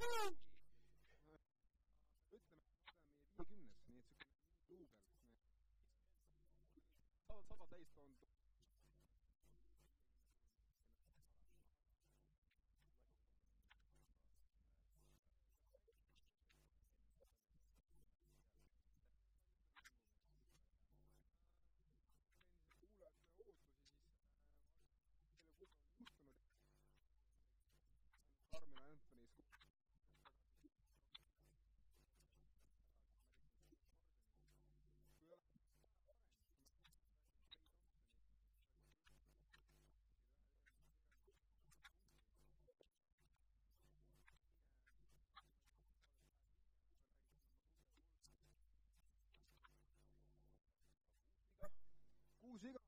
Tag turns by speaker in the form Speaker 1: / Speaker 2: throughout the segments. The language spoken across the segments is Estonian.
Speaker 1: ütleme, viiekümnes, nii et siuke duubel. sada, sada täis toonud. diga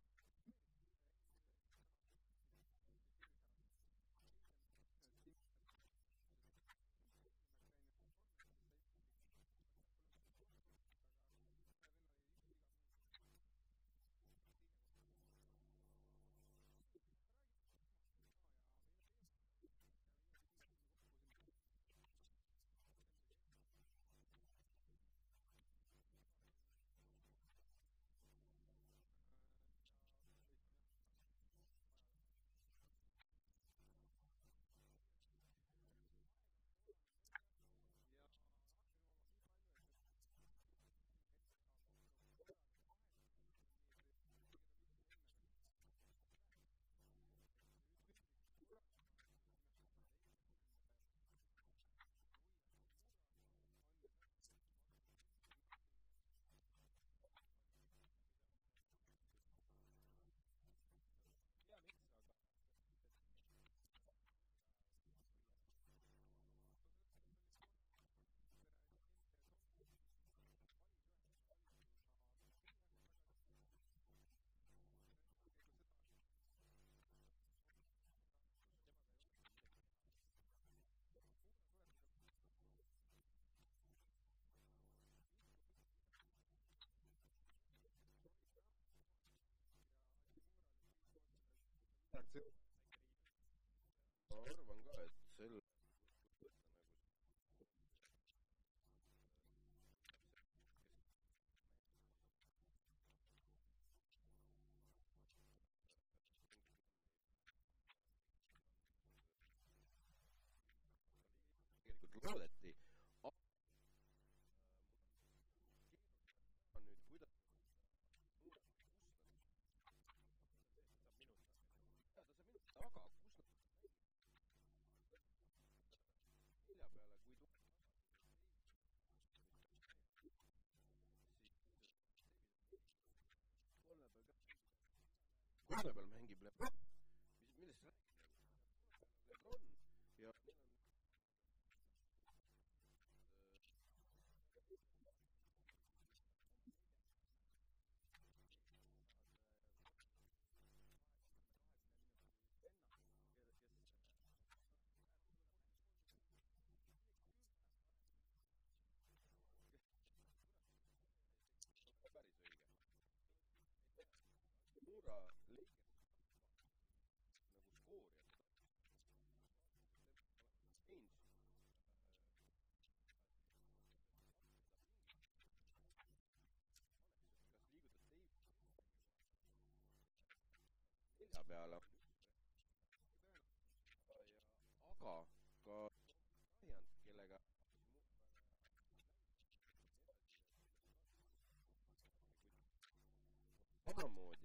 Speaker 2: ma arvan ka, et sel tegelikult loodeti. nüüd kuidas ja ta saab minut, aga kus nad nelja peale, kui tuleb kolme peal ka kolme peal mängib Lebron, mis, millest ja neil on õige. Mura nelja peale. aga ka Bryant, kellega samamoodi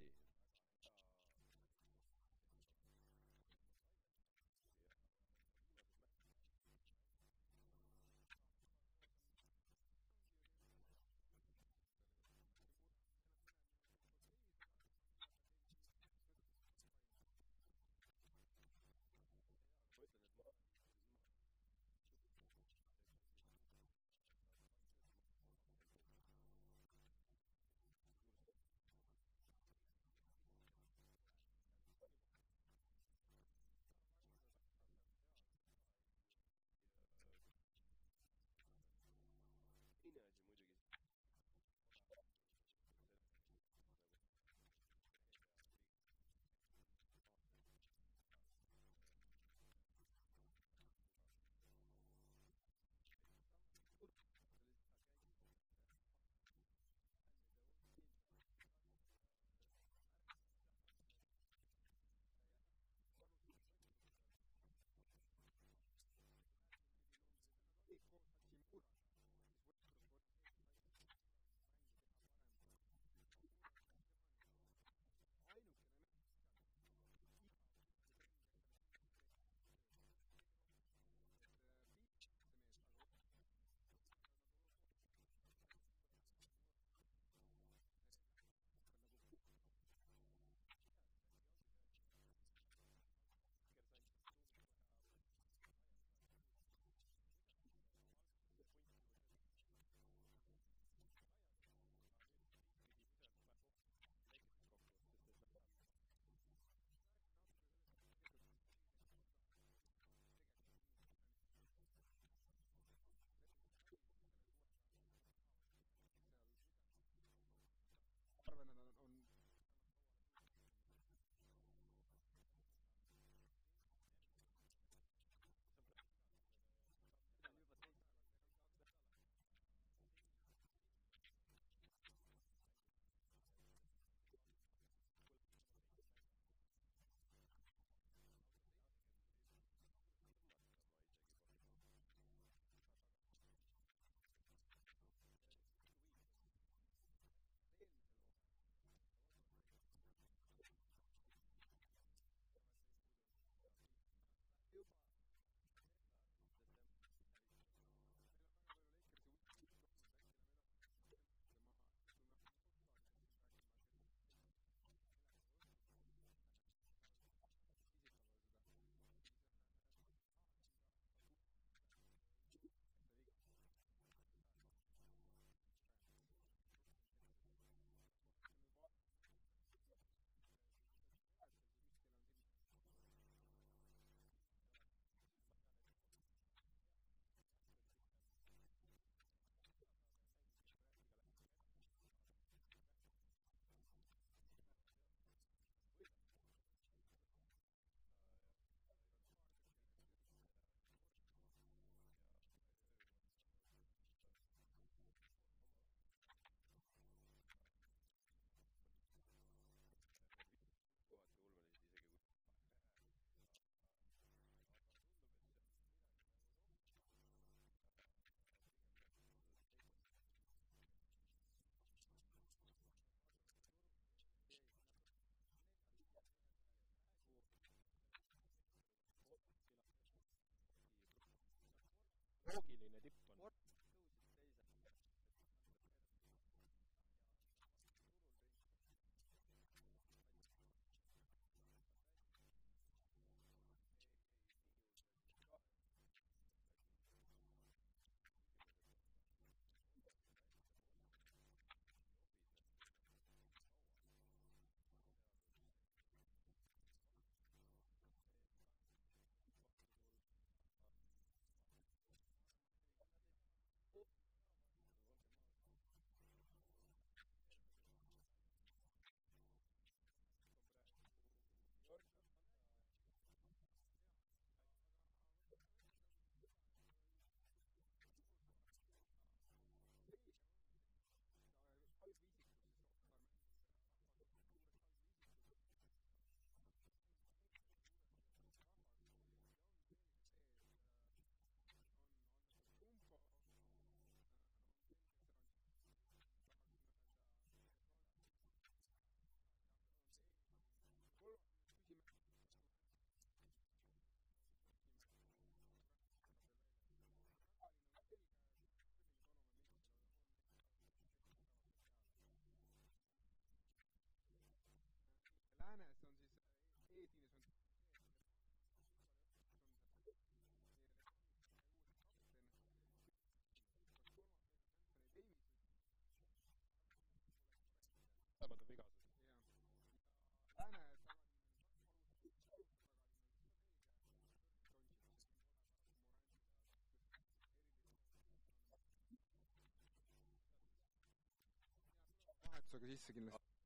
Speaker 1: それ言
Speaker 2: い過
Speaker 1: ぎま。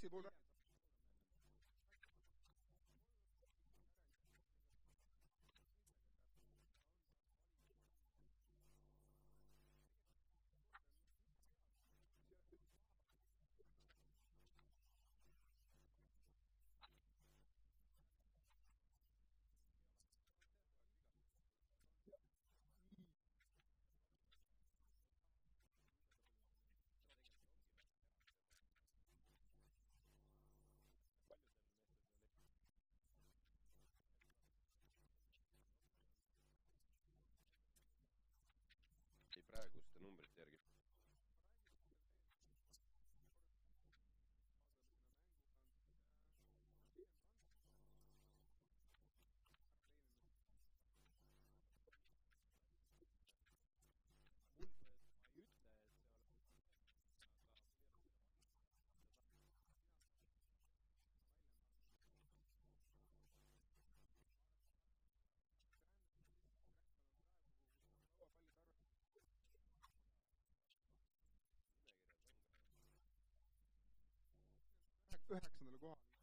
Speaker 1: flexible
Speaker 2: üheksandale kohale.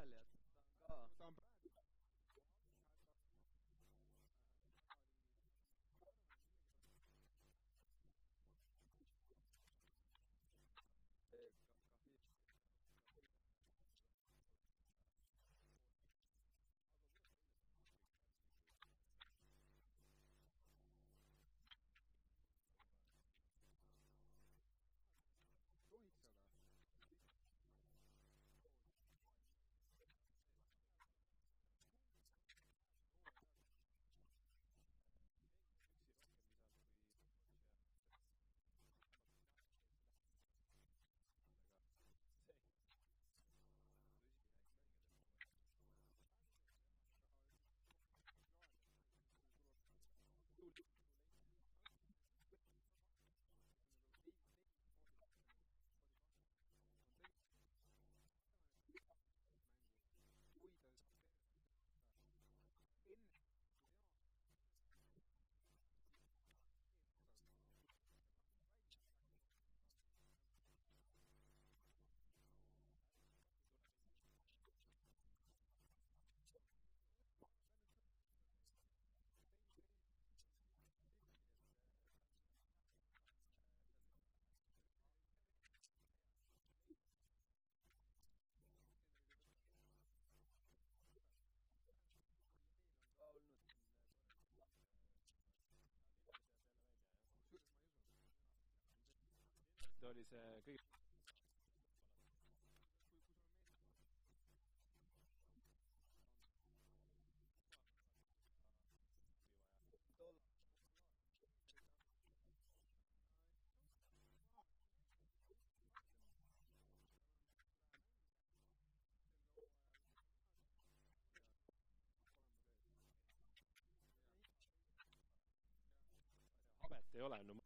Speaker 3: herlighet. ta
Speaker 2: oli see kõige habet ei ole, no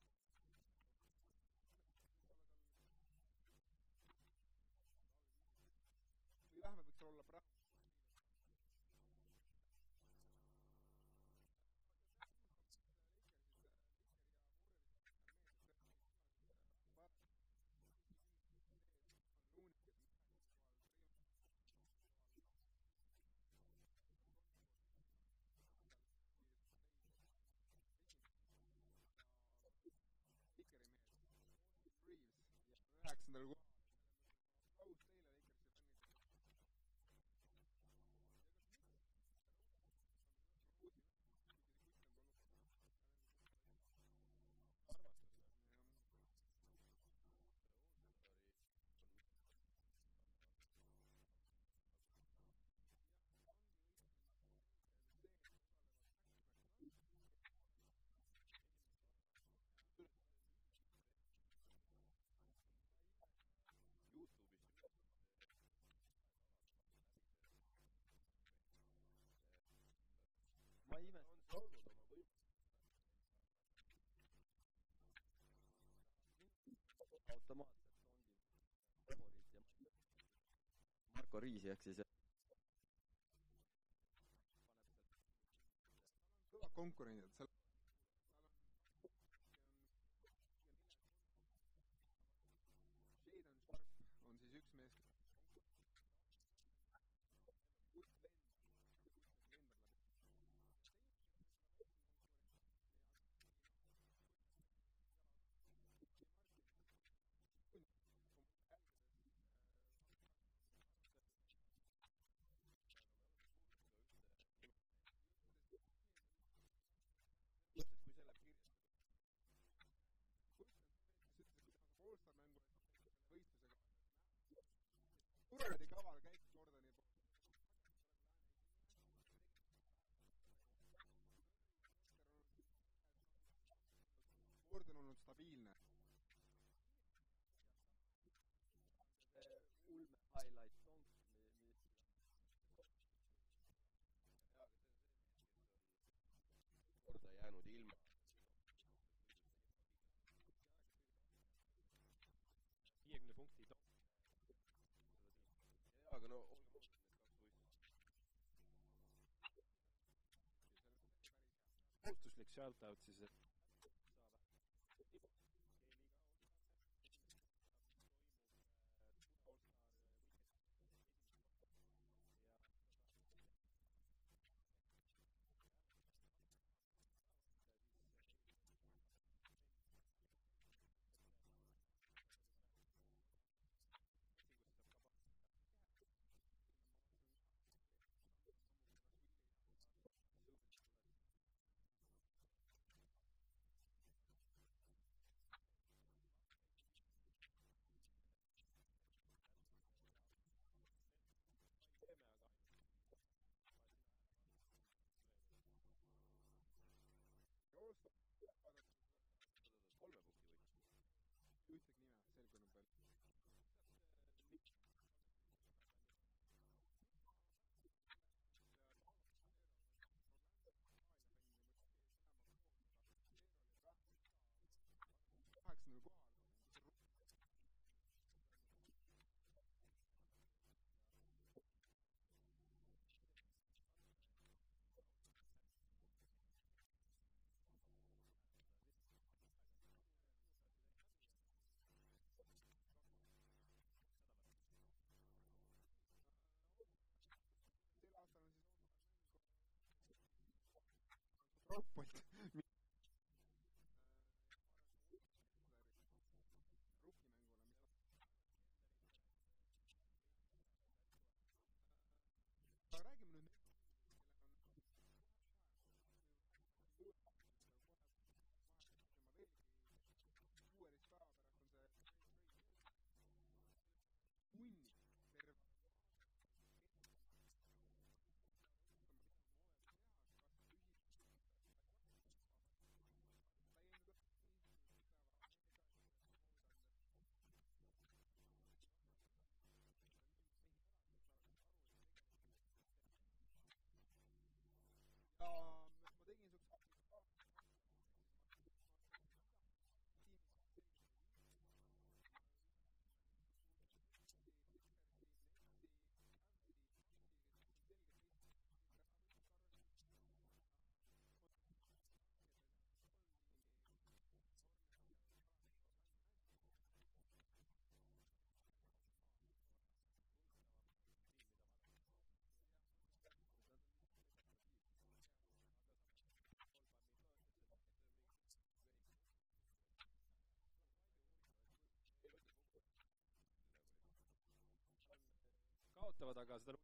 Speaker 1: Jackson
Speaker 2: del
Speaker 3: ma ei imesta
Speaker 2: olnud oma võimsusele.
Speaker 3: automaatselt ongi favorit ja Marko Riisi ehk siis
Speaker 1: kõva konkurendid, seal Jordani kaval käik Jordani poolt. Jordan on olnud stabiilne.
Speaker 4: shout-out siis, et
Speaker 1: hope with
Speaker 4: kaotavad, aga seda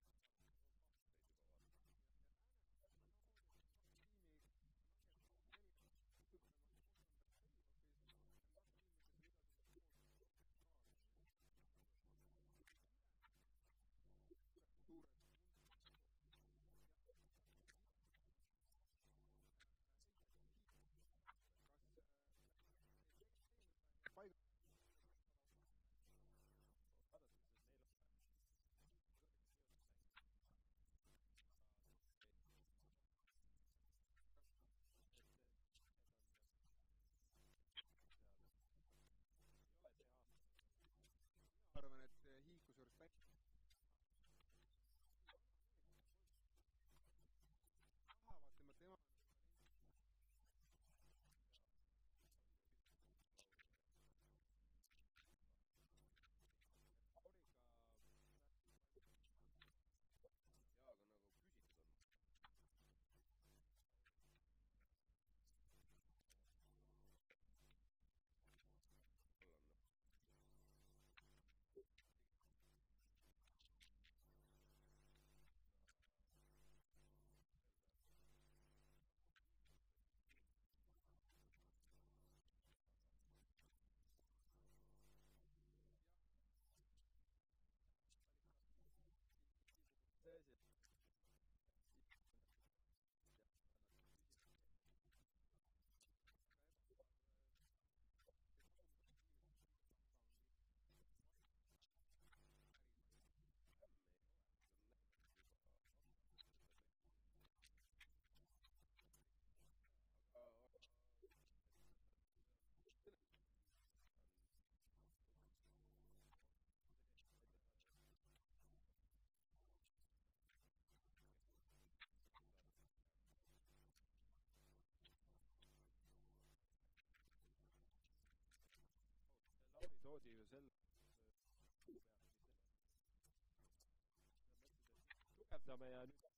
Speaker 4: episoodi ju sel tugevdame ja nüüd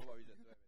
Speaker 4: Olabilir.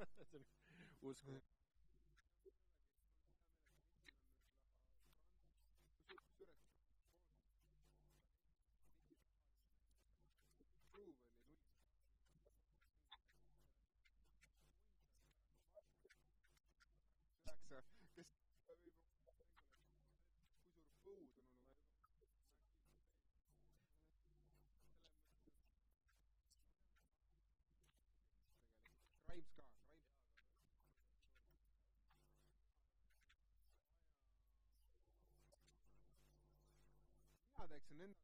Speaker 4: see on uskumatu.
Speaker 1: üheksa, kes võib kui suur põud on olnud. Grimes ka,
Speaker 2: Alex'inin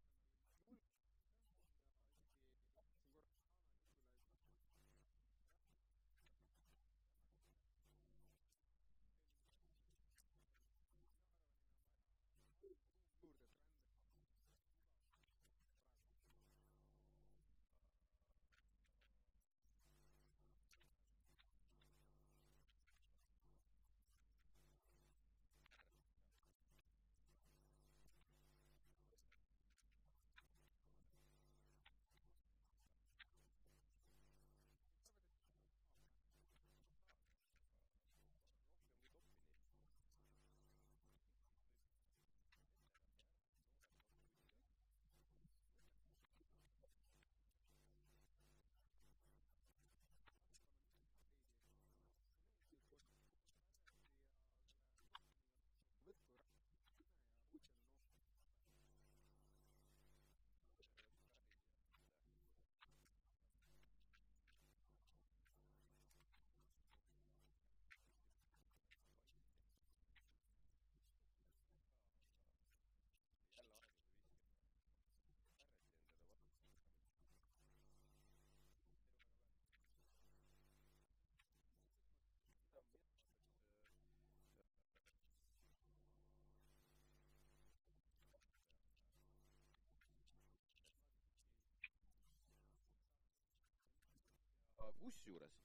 Speaker 2: vaataks.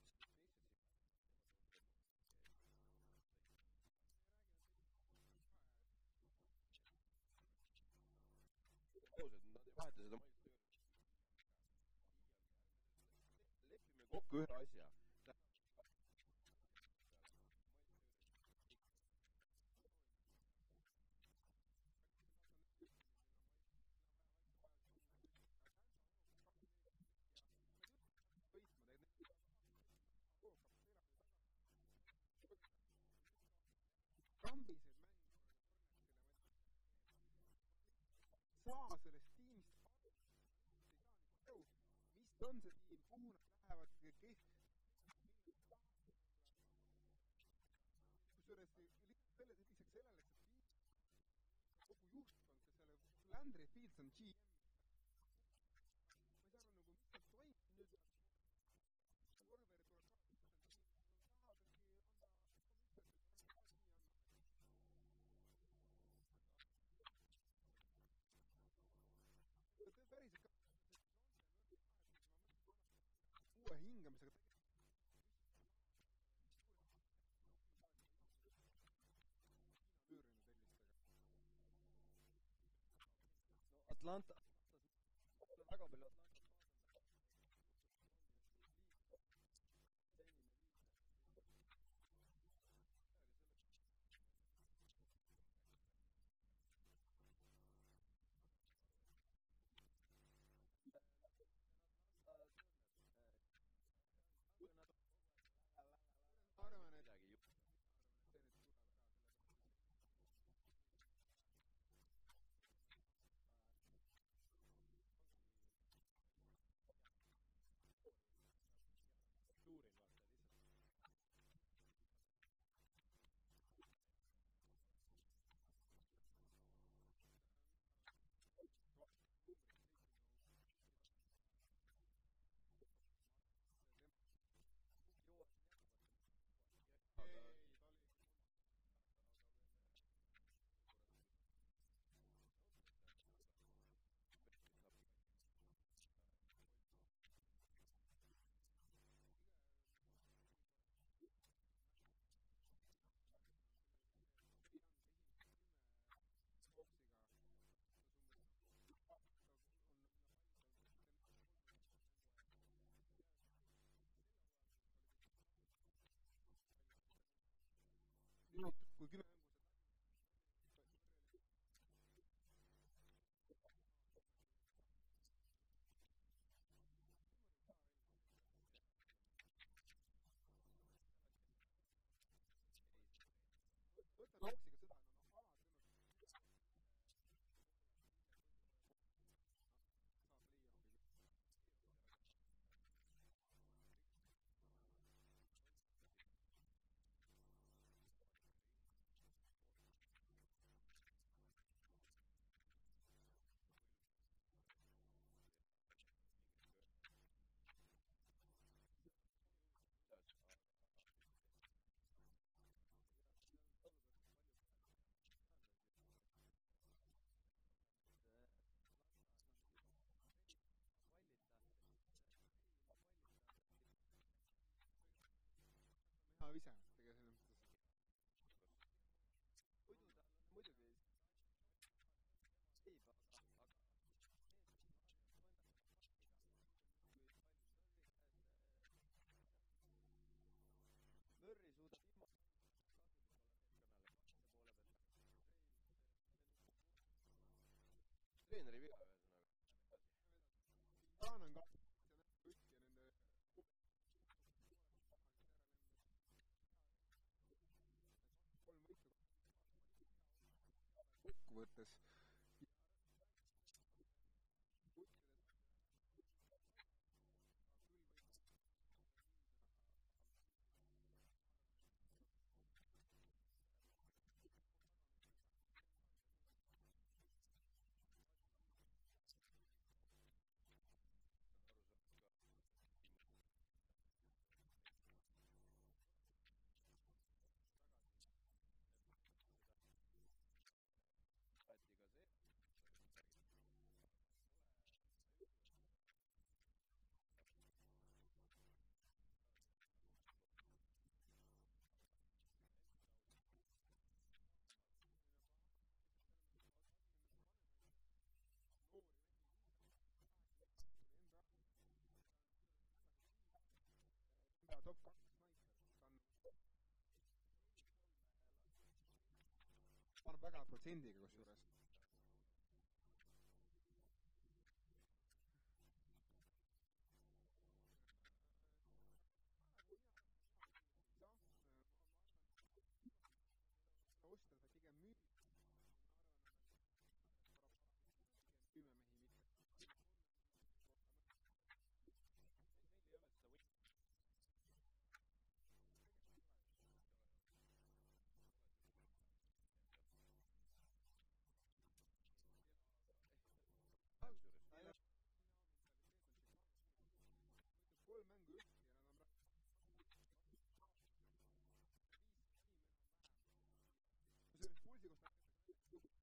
Speaker 2: kusjuures vaheta seda lepime kokku ühe asja.
Speaker 1: Saa sellest tiimist aru, ei saa nagu aru, mis on see tiim, kuhu nad lähevad, kes. kusjuures lisaks selle, lisaks sellele, et see tiim, kogu juhtkond, see selle Landry Fields on GM. ma ei saa aru nagu, mis seal toimub nüüd. Korver tuleb ka, tahadki anda, päriselt ka uue hingamisega müürinud sellistega.
Speaker 3: No
Speaker 1: we're going to vise tegelikult selles mõttes.
Speaker 3: muidu on muidugi seib, aga, aga Murry suudab ilma
Speaker 2: treeneri viga ühesõnaga. with
Speaker 1: us top kaks ta on paneb väga hea protsendiga kusjuures. osta sa pigem müüd. müüme mehi mitte.
Speaker 4: Neil ei ole seda või-
Speaker 2: kusjuures
Speaker 1: kolm mängu ühte ja nad on praegu kusjuures pulsi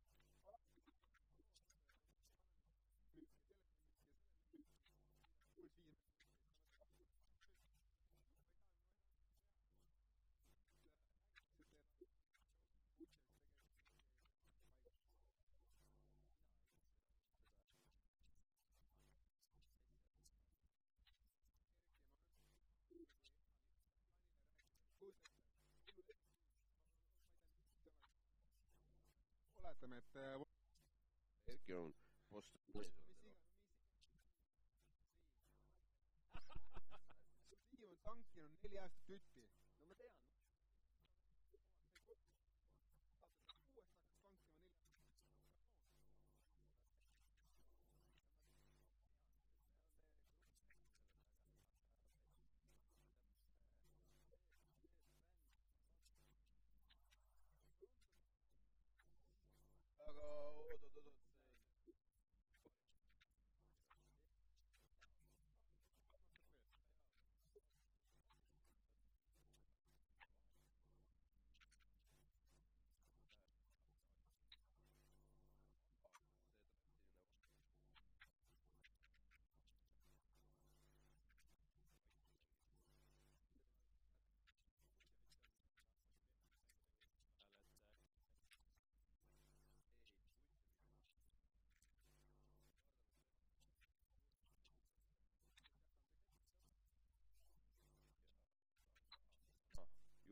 Speaker 1: kohta puls viis oletame, et äh,
Speaker 2: Erki on post-.
Speaker 1: mis iganes, mis Siim on tankinud neli aastat jutti.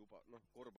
Speaker 2: Juba noh, korvpall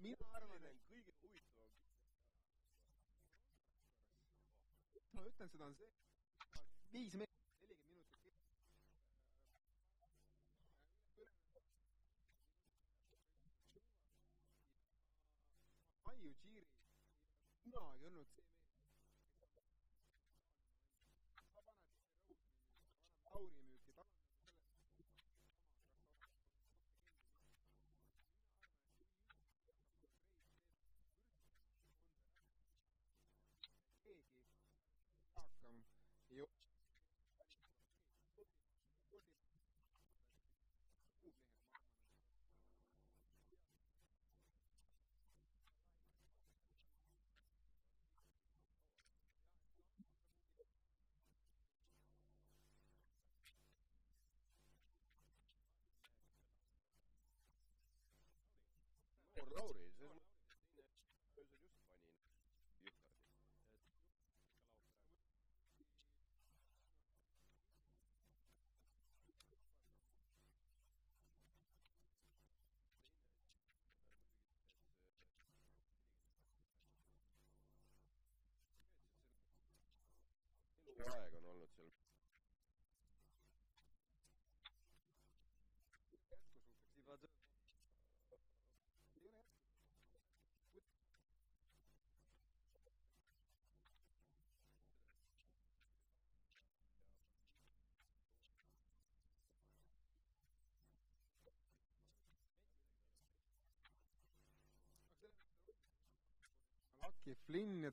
Speaker 1: mina arvan, et
Speaker 2: kõige huvitavam
Speaker 1: ma ütlen, seda on see, viis meetrit, nelikümmend minutit kestab. Aiu Džiri kunagi olnud see mees, sa paned Tauri müüki, tal on nagu selles keegi eakam ei ole.
Speaker 2: noor Lauri, selles mõttes, et teine öösel just pani Jühlasi. eluaeg on olnud seal
Speaker 1: jätkusuutlik,
Speaker 3: Tiba töö.
Speaker 1: ei ole jätkusuutlik. Lucky Flynn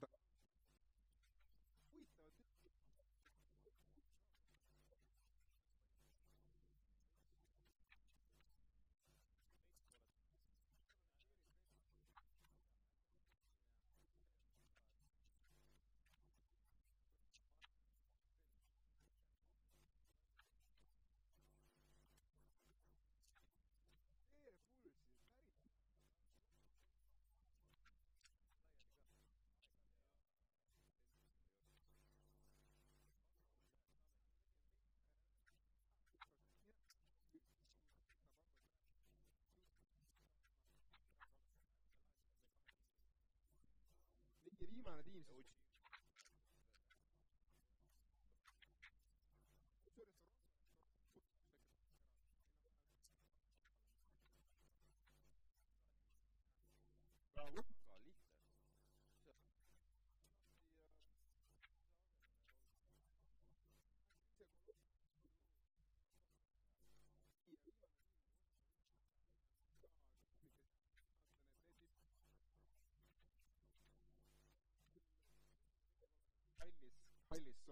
Speaker 1: viimane tiim siis
Speaker 4: playlist.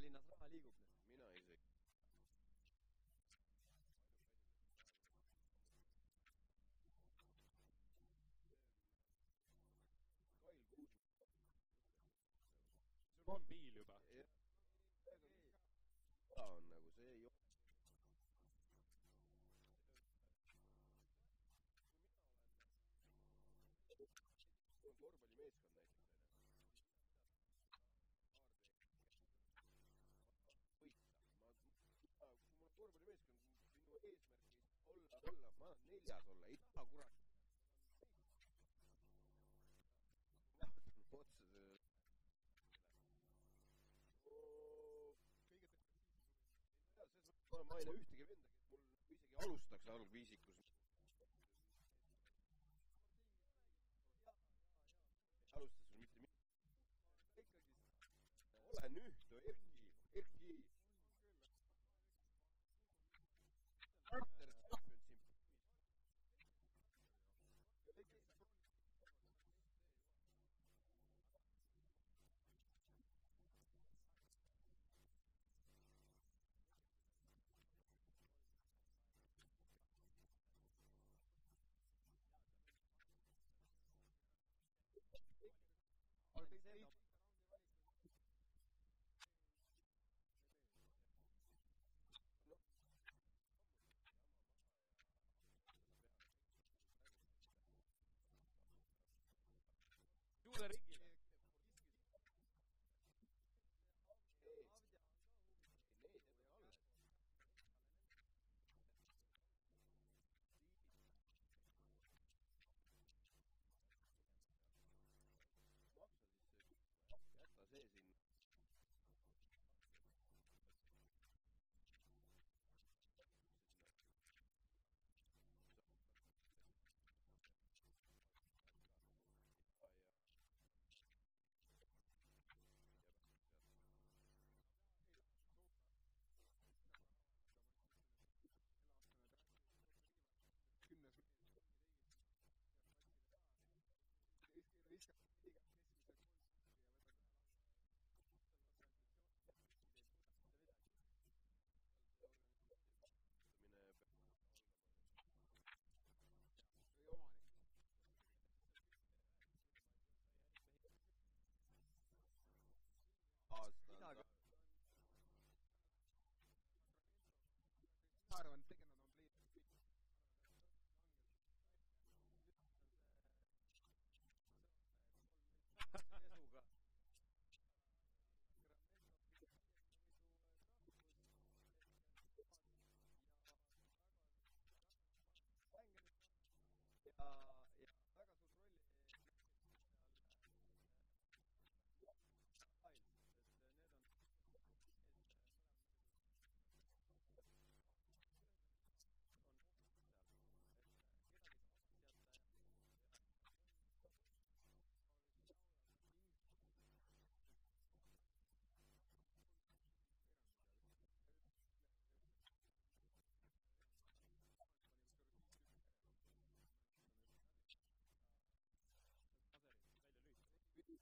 Speaker 3: Pealinnas raha liigub.
Speaker 2: mina isegi.
Speaker 4: Sul on piil juba.
Speaker 2: ta on nagu see ei ole. korvpallimeeskond näiteks onju. võita. ma, ma, kui mul on korvpallimeeskond, minu eesmärk ei saa olla, ma tahan neljas olla, ei taha kurat. otsa sellele. ma ei näe ühtegi venda, kes mul isegi alustaks algviisikus.
Speaker 1: they Uh,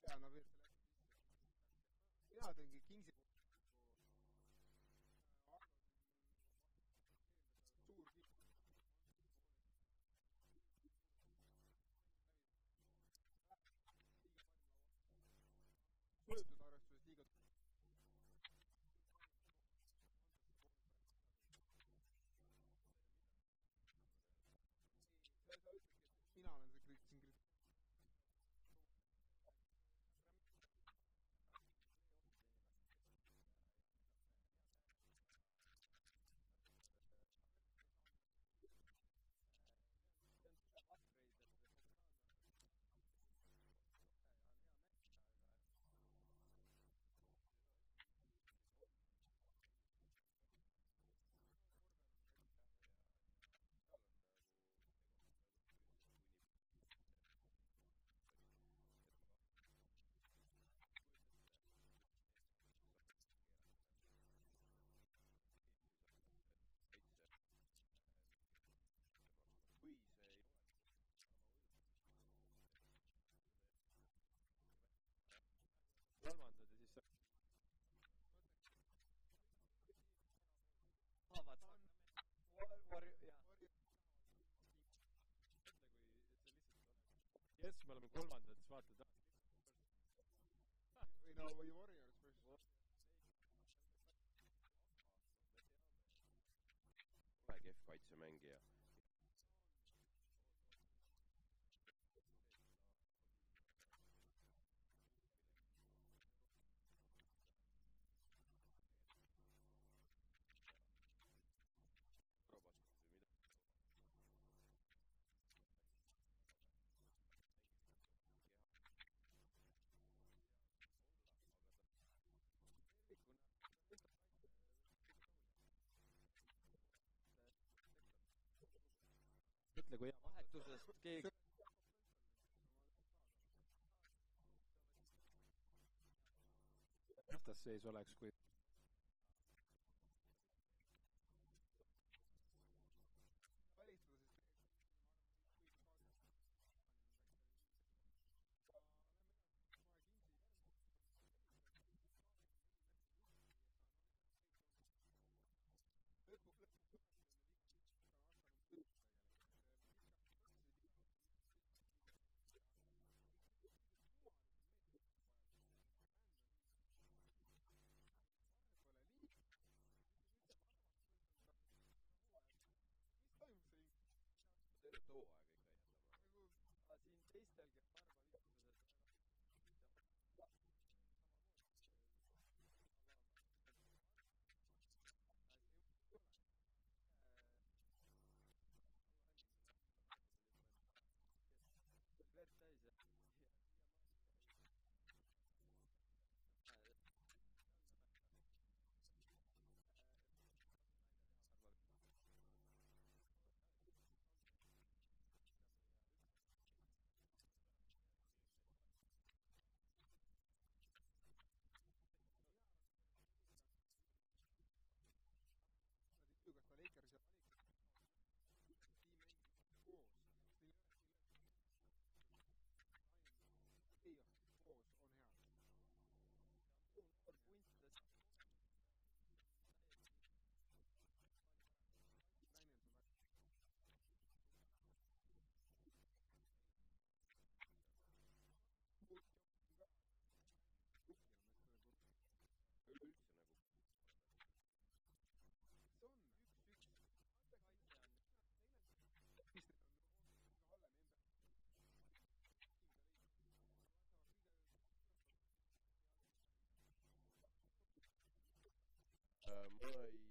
Speaker 5: jaa, no veel selle asja sisse. mina
Speaker 2: teen Kingsi
Speaker 1: kolmandad ja siis saavad ah, jess, me oleme kolmandad, siis vaatad.
Speaker 5: Või no, või Warriors versus
Speaker 2: ole kehv kaitsemängija.
Speaker 1: ütle, kui hea
Speaker 3: vahetusest keegi
Speaker 1: vastasseis oleks, kui
Speaker 5: too
Speaker 2: aeg ikka jätab.
Speaker 1: Nagu,
Speaker 3: siin
Speaker 2: teistel,
Speaker 1: kes paremini mud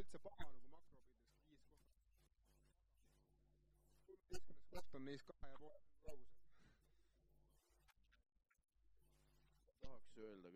Speaker 1: üldse paha nagu makropildis viis kohta. kolmeteistkümnes koht on neist kahe ja poole kaugusel.
Speaker 2: tahaks öelda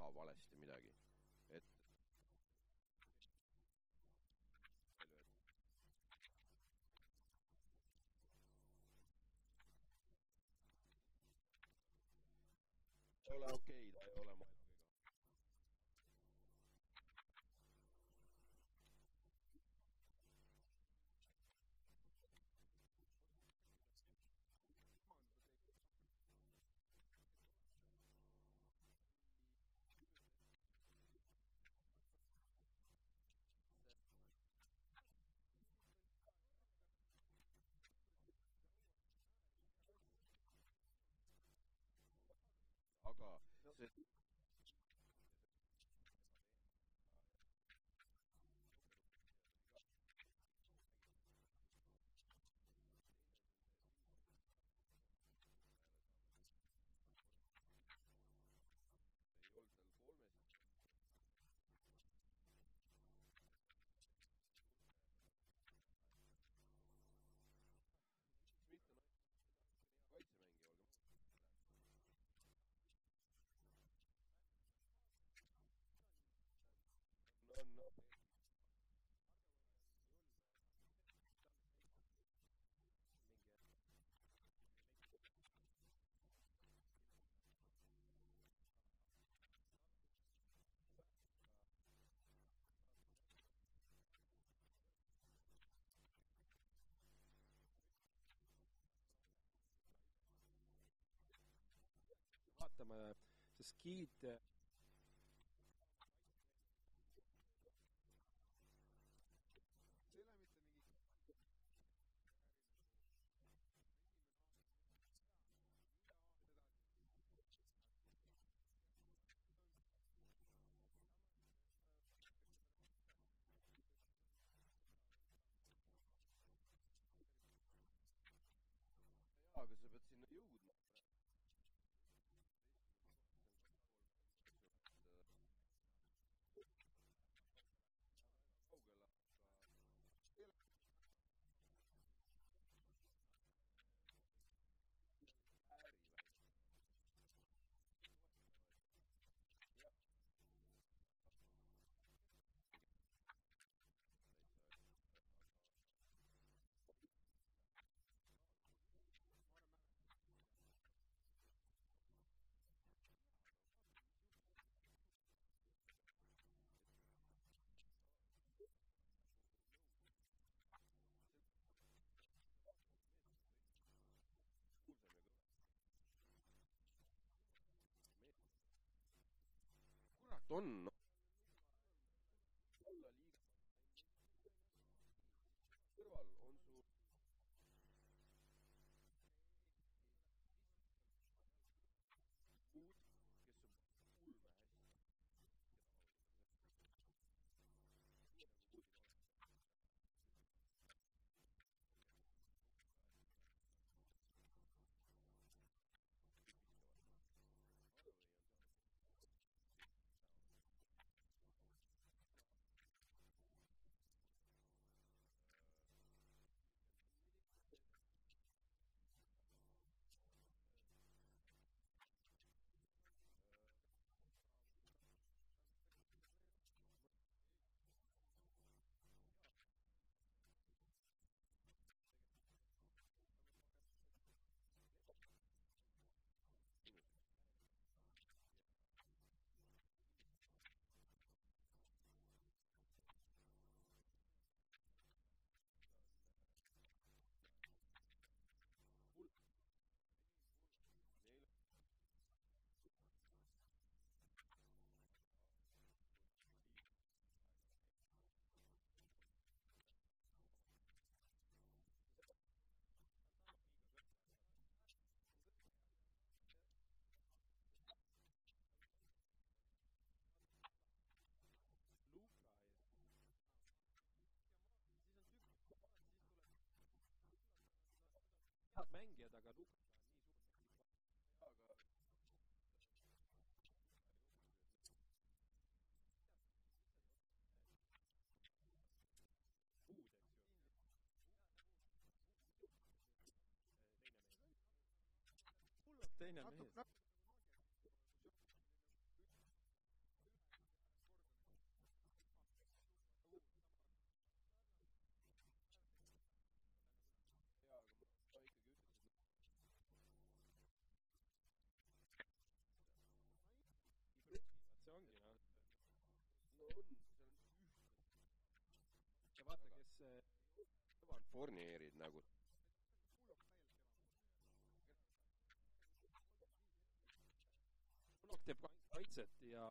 Speaker 2: väga valesti midagi. et ei ole okei okay,, ta ei ole ma-. aga see vaatama, äh, sest giid äh, August, if it's on
Speaker 4: head mängijad, aga Luka on nii suur
Speaker 2: aga
Speaker 4: puud, eks ju. teine mees. teine mees.
Speaker 2: forneerid nagu.
Speaker 4: Block teeb kaitset ja.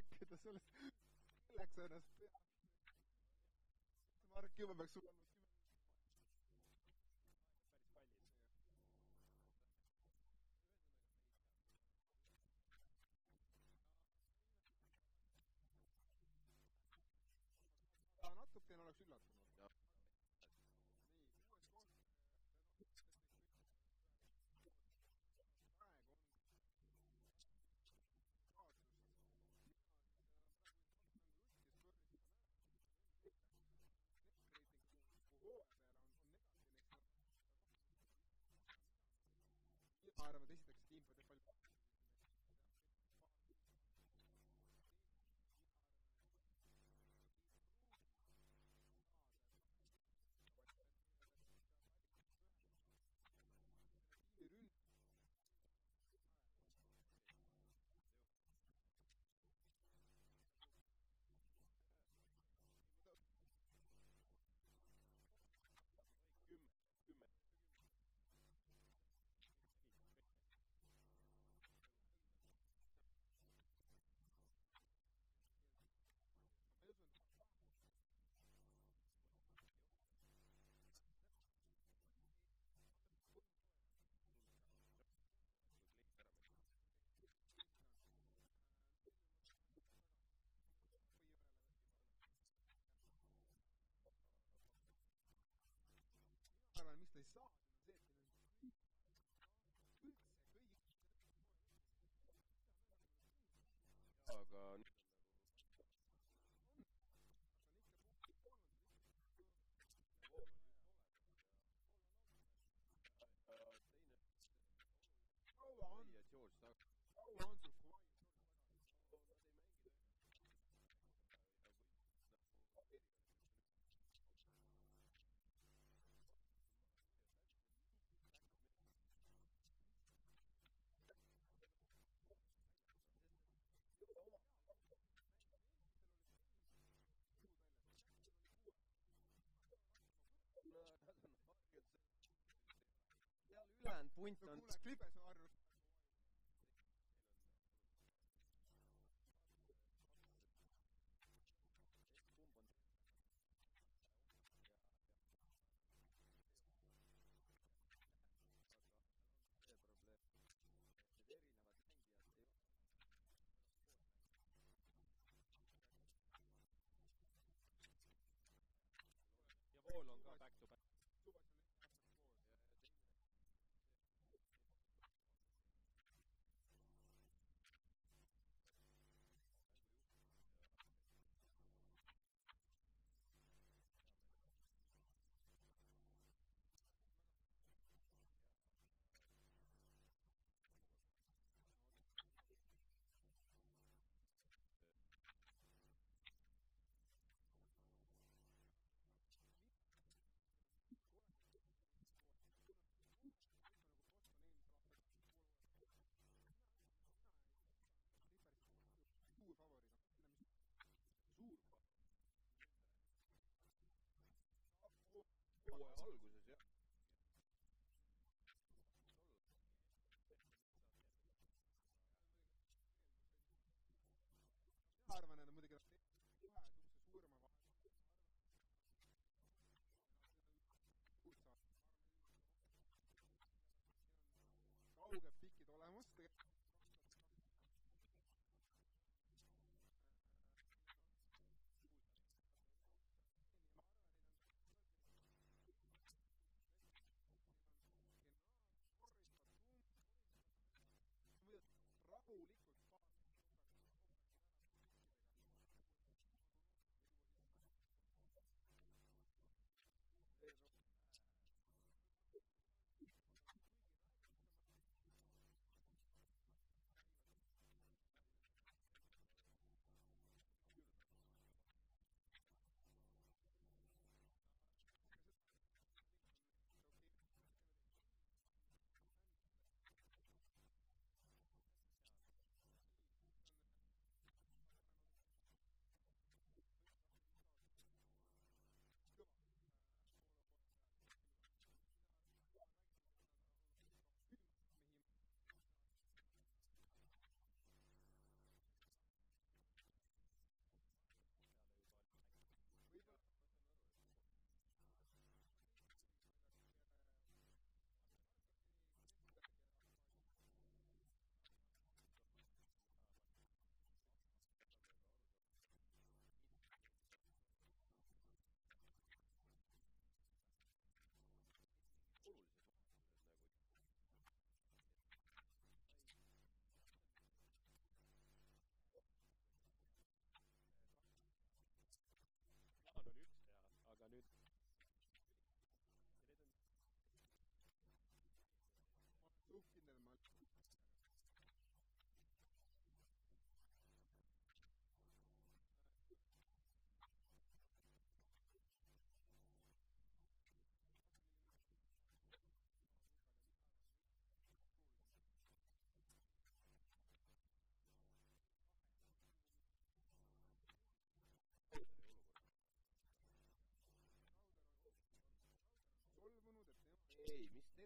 Speaker 1: äkkiä. Tässä olisi läksöinä
Speaker 4: Markki Jumamäksi suunnassa. haarama
Speaker 1: teised psalmista i sa
Speaker 2: genom säcken en Jag uh, nu ülejäänud punt on skript.
Speaker 4: ja vool on ka back to
Speaker 2: hooaja alguses.
Speaker 1: değilmiş.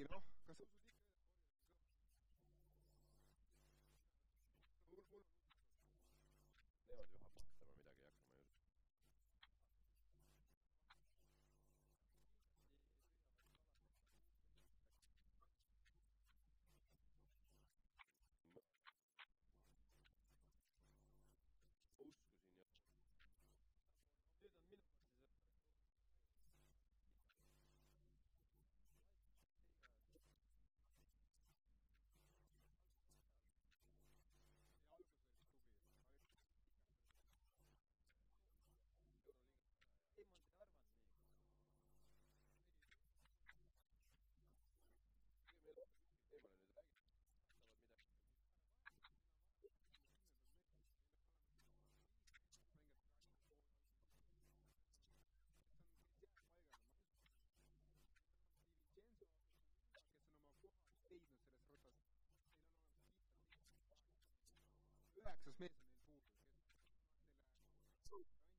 Speaker 1: Erki, noh, kas sa usud ikka mul, mul on Nemad ju vahetama midagi ei hakka, ma ei usu. uskusin ja
Speaker 2: nüüd on minu kord siis
Speaker 3: ja alguses oli tubli, aga nüüd
Speaker 2: ei, ma ei arvanud nii.
Speaker 1: meil on kuskilt eemale nüüd räägitud, saavad midagi.
Speaker 3: kes on oma koha leidnud selles rotas. Neil on olemas üheksas mees on neil puudu,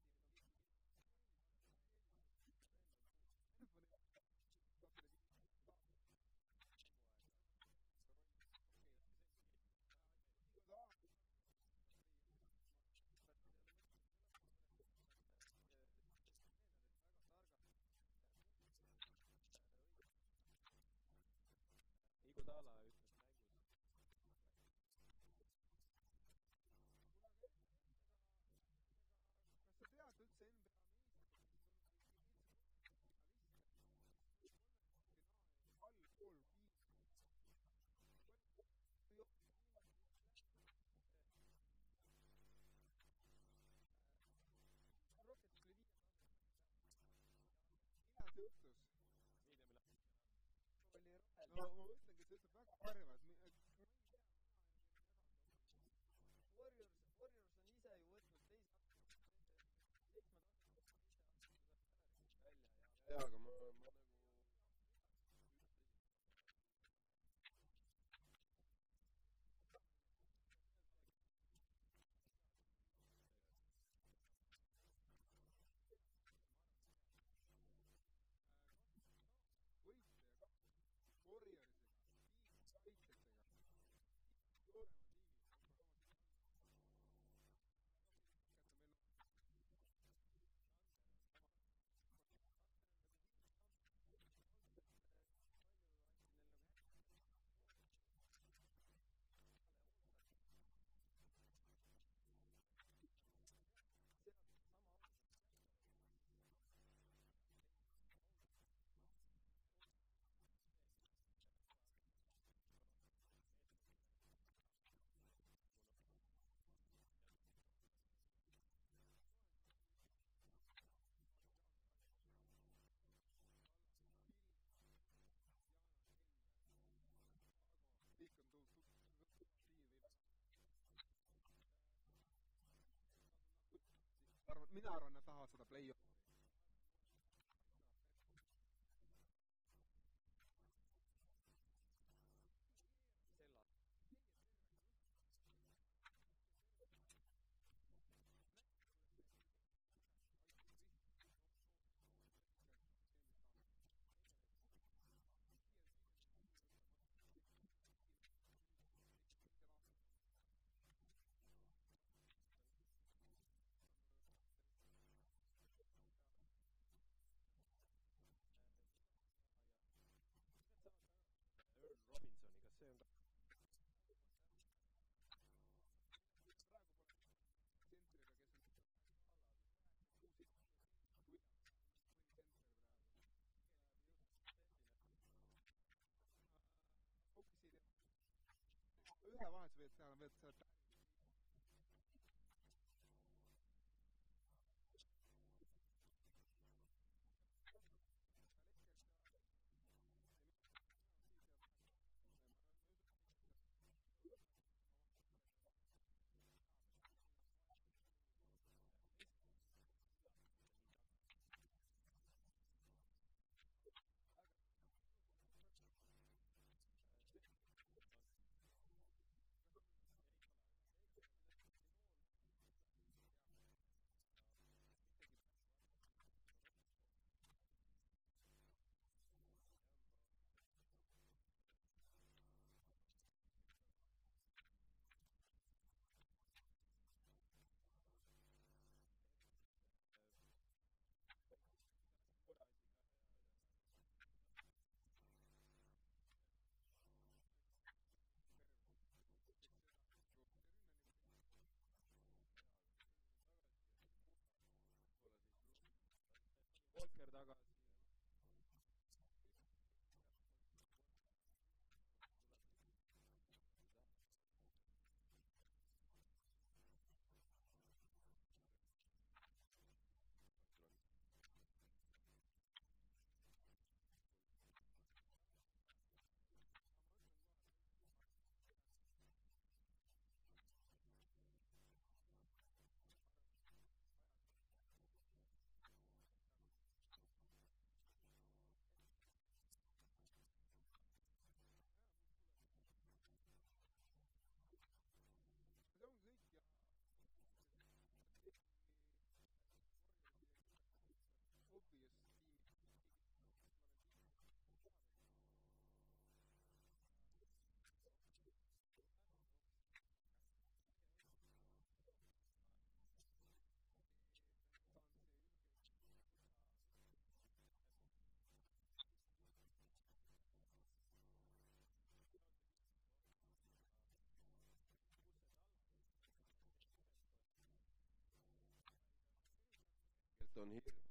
Speaker 4: no ma ütlengi, sa ütled väga karvad.
Speaker 3: Warriors, Warriors on ise ju võtnud teise seitsme tasanduse välja ja.
Speaker 1: jaa, aga ma, ma
Speaker 4: mina arvan, nad tahavad seda play-off'i.
Speaker 1: Westerberg taga on
Speaker 4: here.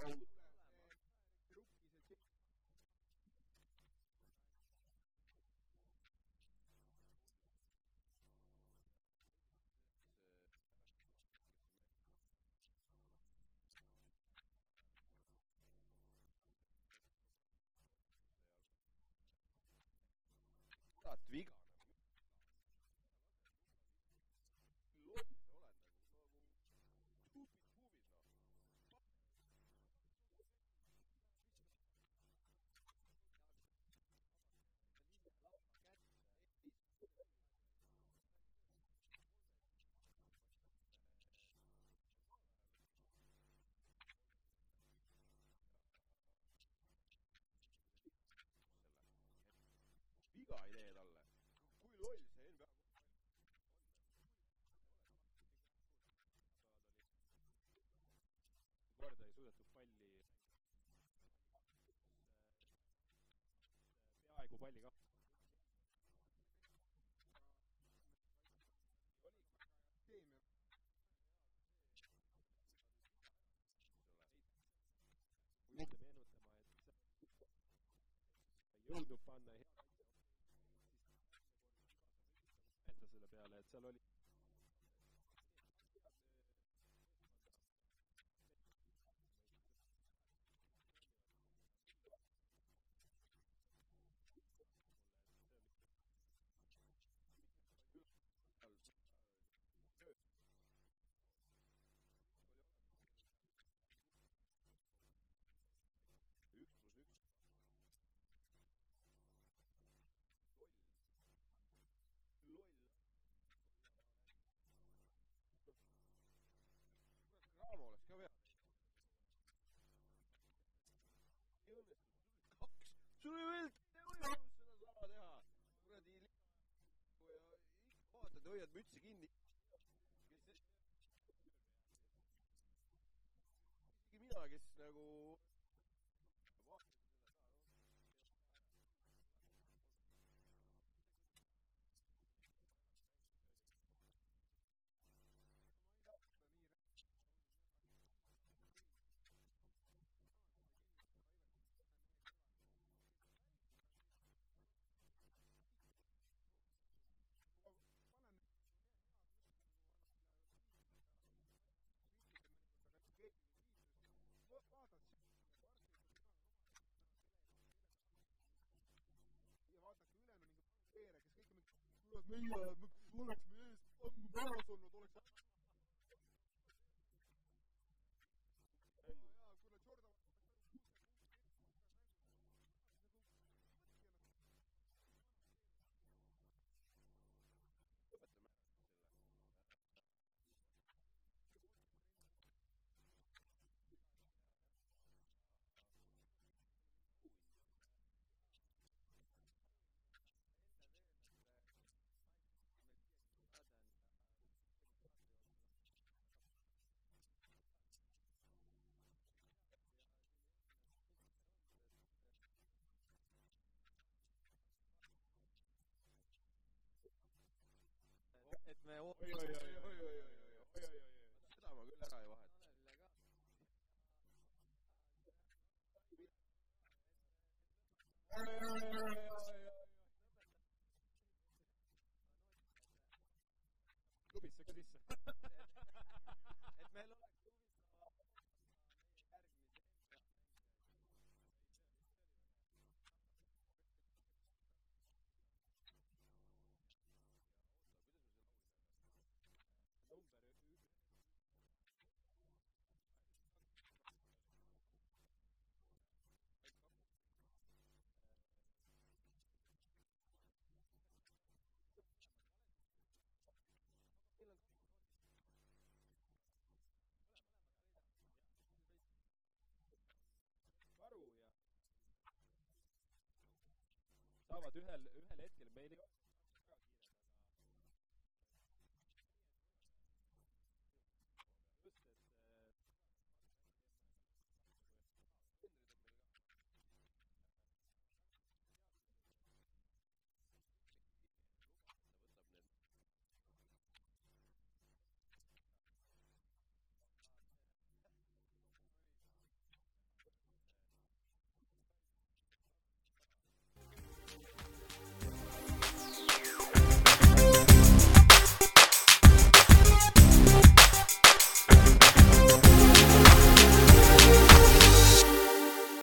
Speaker 4: road. seda ei
Speaker 1: tee talle. kui loll see NBA
Speaker 4: korda ei suudetud palli peaaegu palli ka meenutama, et jõudnud panna hea Saloli. et
Speaker 1: hoiad mütsi kinni. isegi mina, kes nagu
Speaker 6: me,
Speaker 1: uh,
Speaker 3: look at me, I'm embarrassed on it. me seda ma küll ära ei vaheta.
Speaker 4: klubisse, klubisse saavad ühel, ühel hetkel meil ei ole